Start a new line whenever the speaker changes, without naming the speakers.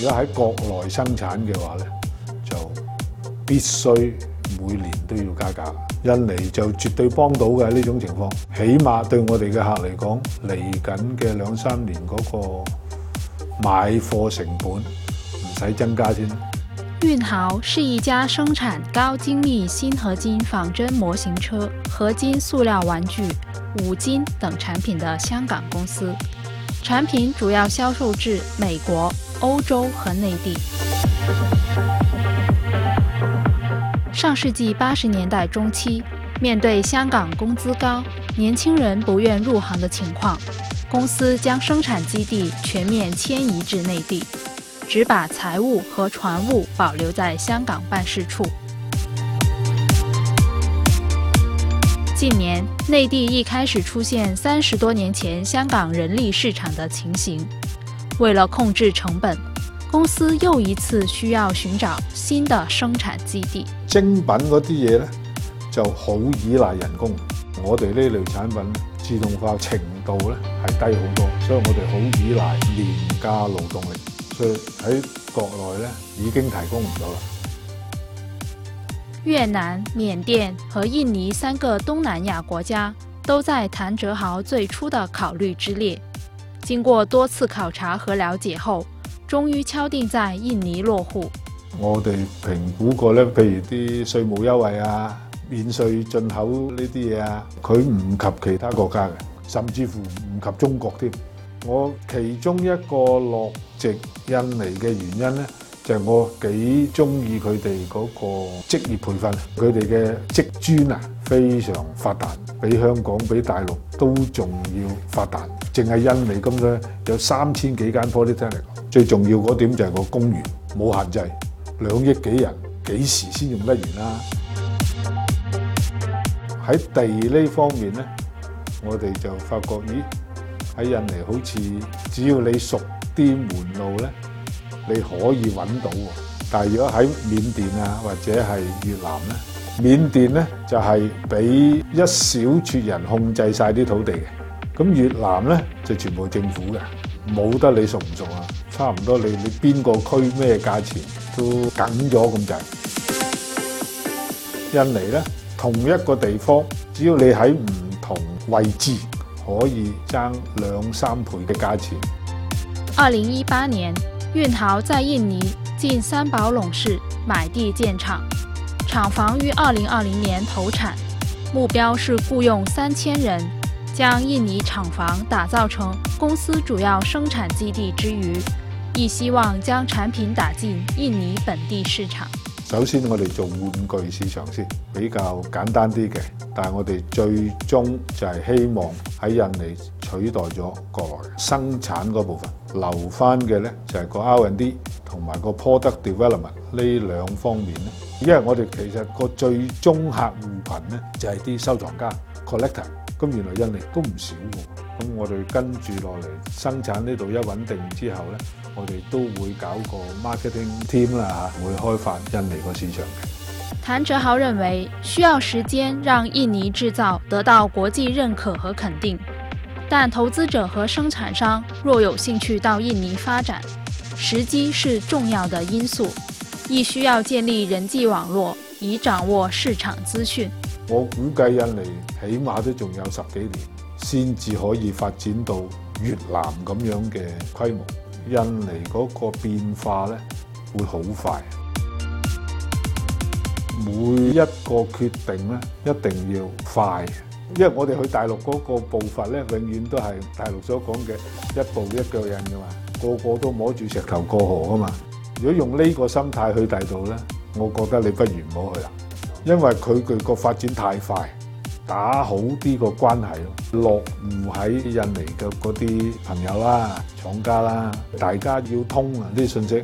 如果喺國內生產嘅話咧，就必須每年都要加價。印尼就絕對幫到嘅呢種情況，起碼對我哋嘅客嚟講，嚟緊嘅兩三年嗰個買貨成本唔使增加先。
運豪是一家生產高精密鋅合金仿真模型車、合金塑料玩具、五金等產品的香港公司，產品主要銷售至美國。欧洲和内地。上世纪八十年代中期，面对香港工资高、年轻人不愿入行的情况，公司将生产基地全面迁移至内地，只把财务和船务保留在香港办事处。近年，内地一开始出现三十多年前香港人力市场的情形。为了控制成本，公司又一次需要寻找新的生产基地。
精品嗰啲嘢咧就好依赖人工，我哋呢类产品自动化程度咧系低好多，所以我哋好依赖廉价劳动力，所以喺国内咧已经提供唔到啦。
越南、缅甸和印尼三个东南亚国家都在谭哲豪最初的考虑之列。经过多次考察和了解后，终于敲定在印尼落户。
我哋评估过咧，譬如啲税务优惠啊、免税进口呢啲嘢啊，佢唔及其他国家嘅，甚至乎唔及中国添。我其中一个落籍印尼嘅原因咧，就系我几中意佢哋嗰个职业培训，佢哋嘅职专啊非常发达，比香港比大陆。都仲要發達，淨係印尼咁咧，有三千幾間鋪。你聽嚟，最重要嗰點就係個公園冇限制，兩億幾人幾時先用得完啦？喺地呢方面咧，我哋就發覺咦，喺印尼好似只要你熟啲門路咧，你可以揾到。但係如果喺緬甸啊，或者係越南咧？緬甸呢，就係俾一小撮人控制晒啲土地嘅，咁越南呢，就全部政府嘅，冇得你熟唔熟啊？差唔多你你邊個區咩價錢都緊咗咁滯。印尼呢，同一個地方，只要你喺唔同位置，可以爭兩三倍嘅價錢。
二零一八年，运豪在印尼進三寶垄市买地建厂。厂房于二零二零年投产，目标是雇佣三千人，将印尼厂房打造成公司主要生产基地之余，亦希望将产品打进印尼本地市场。
首先，我哋做玩具市场先，比较简单啲嘅，但系我哋最终就系希望喺印尼。取代咗國內生產嗰部分，留翻嘅咧就係個 R&D 同埋個 product development 呢兩方面咧。因為我哋其實個最終客户群咧就係啲收藏家 collector，咁原來印尼都唔少喎。咁我哋跟住落嚟生產呢度一穩定之後咧，我哋都會搞個 marketing team 啦嚇，會開發印尼個市場嘅。
谭正豪認為需要時間讓印尼製造得到國際認可和肯定。但投资者和生产商若有兴趣到印尼发展，时机是重要的因素，亦需要建立人际网络以掌握市场资讯。
我估计印尼起码都仲有十几年先至可以发展到越南咁样嘅规模。印尼嗰个变化咧会好快，每一个决定咧一定要快。因為我哋去大陸嗰個步伐咧，永遠都係大陸所講嘅一步一腳印噶嘛，個個都摸住石頭過河啊嘛。如果用呢個心態去大島咧，我覺得你不如唔好去啦，因為佢佢個發展太快，打好啲個關係，落户喺印尼嘅嗰啲朋友啦、廠家啦，大家要通啊啲信息。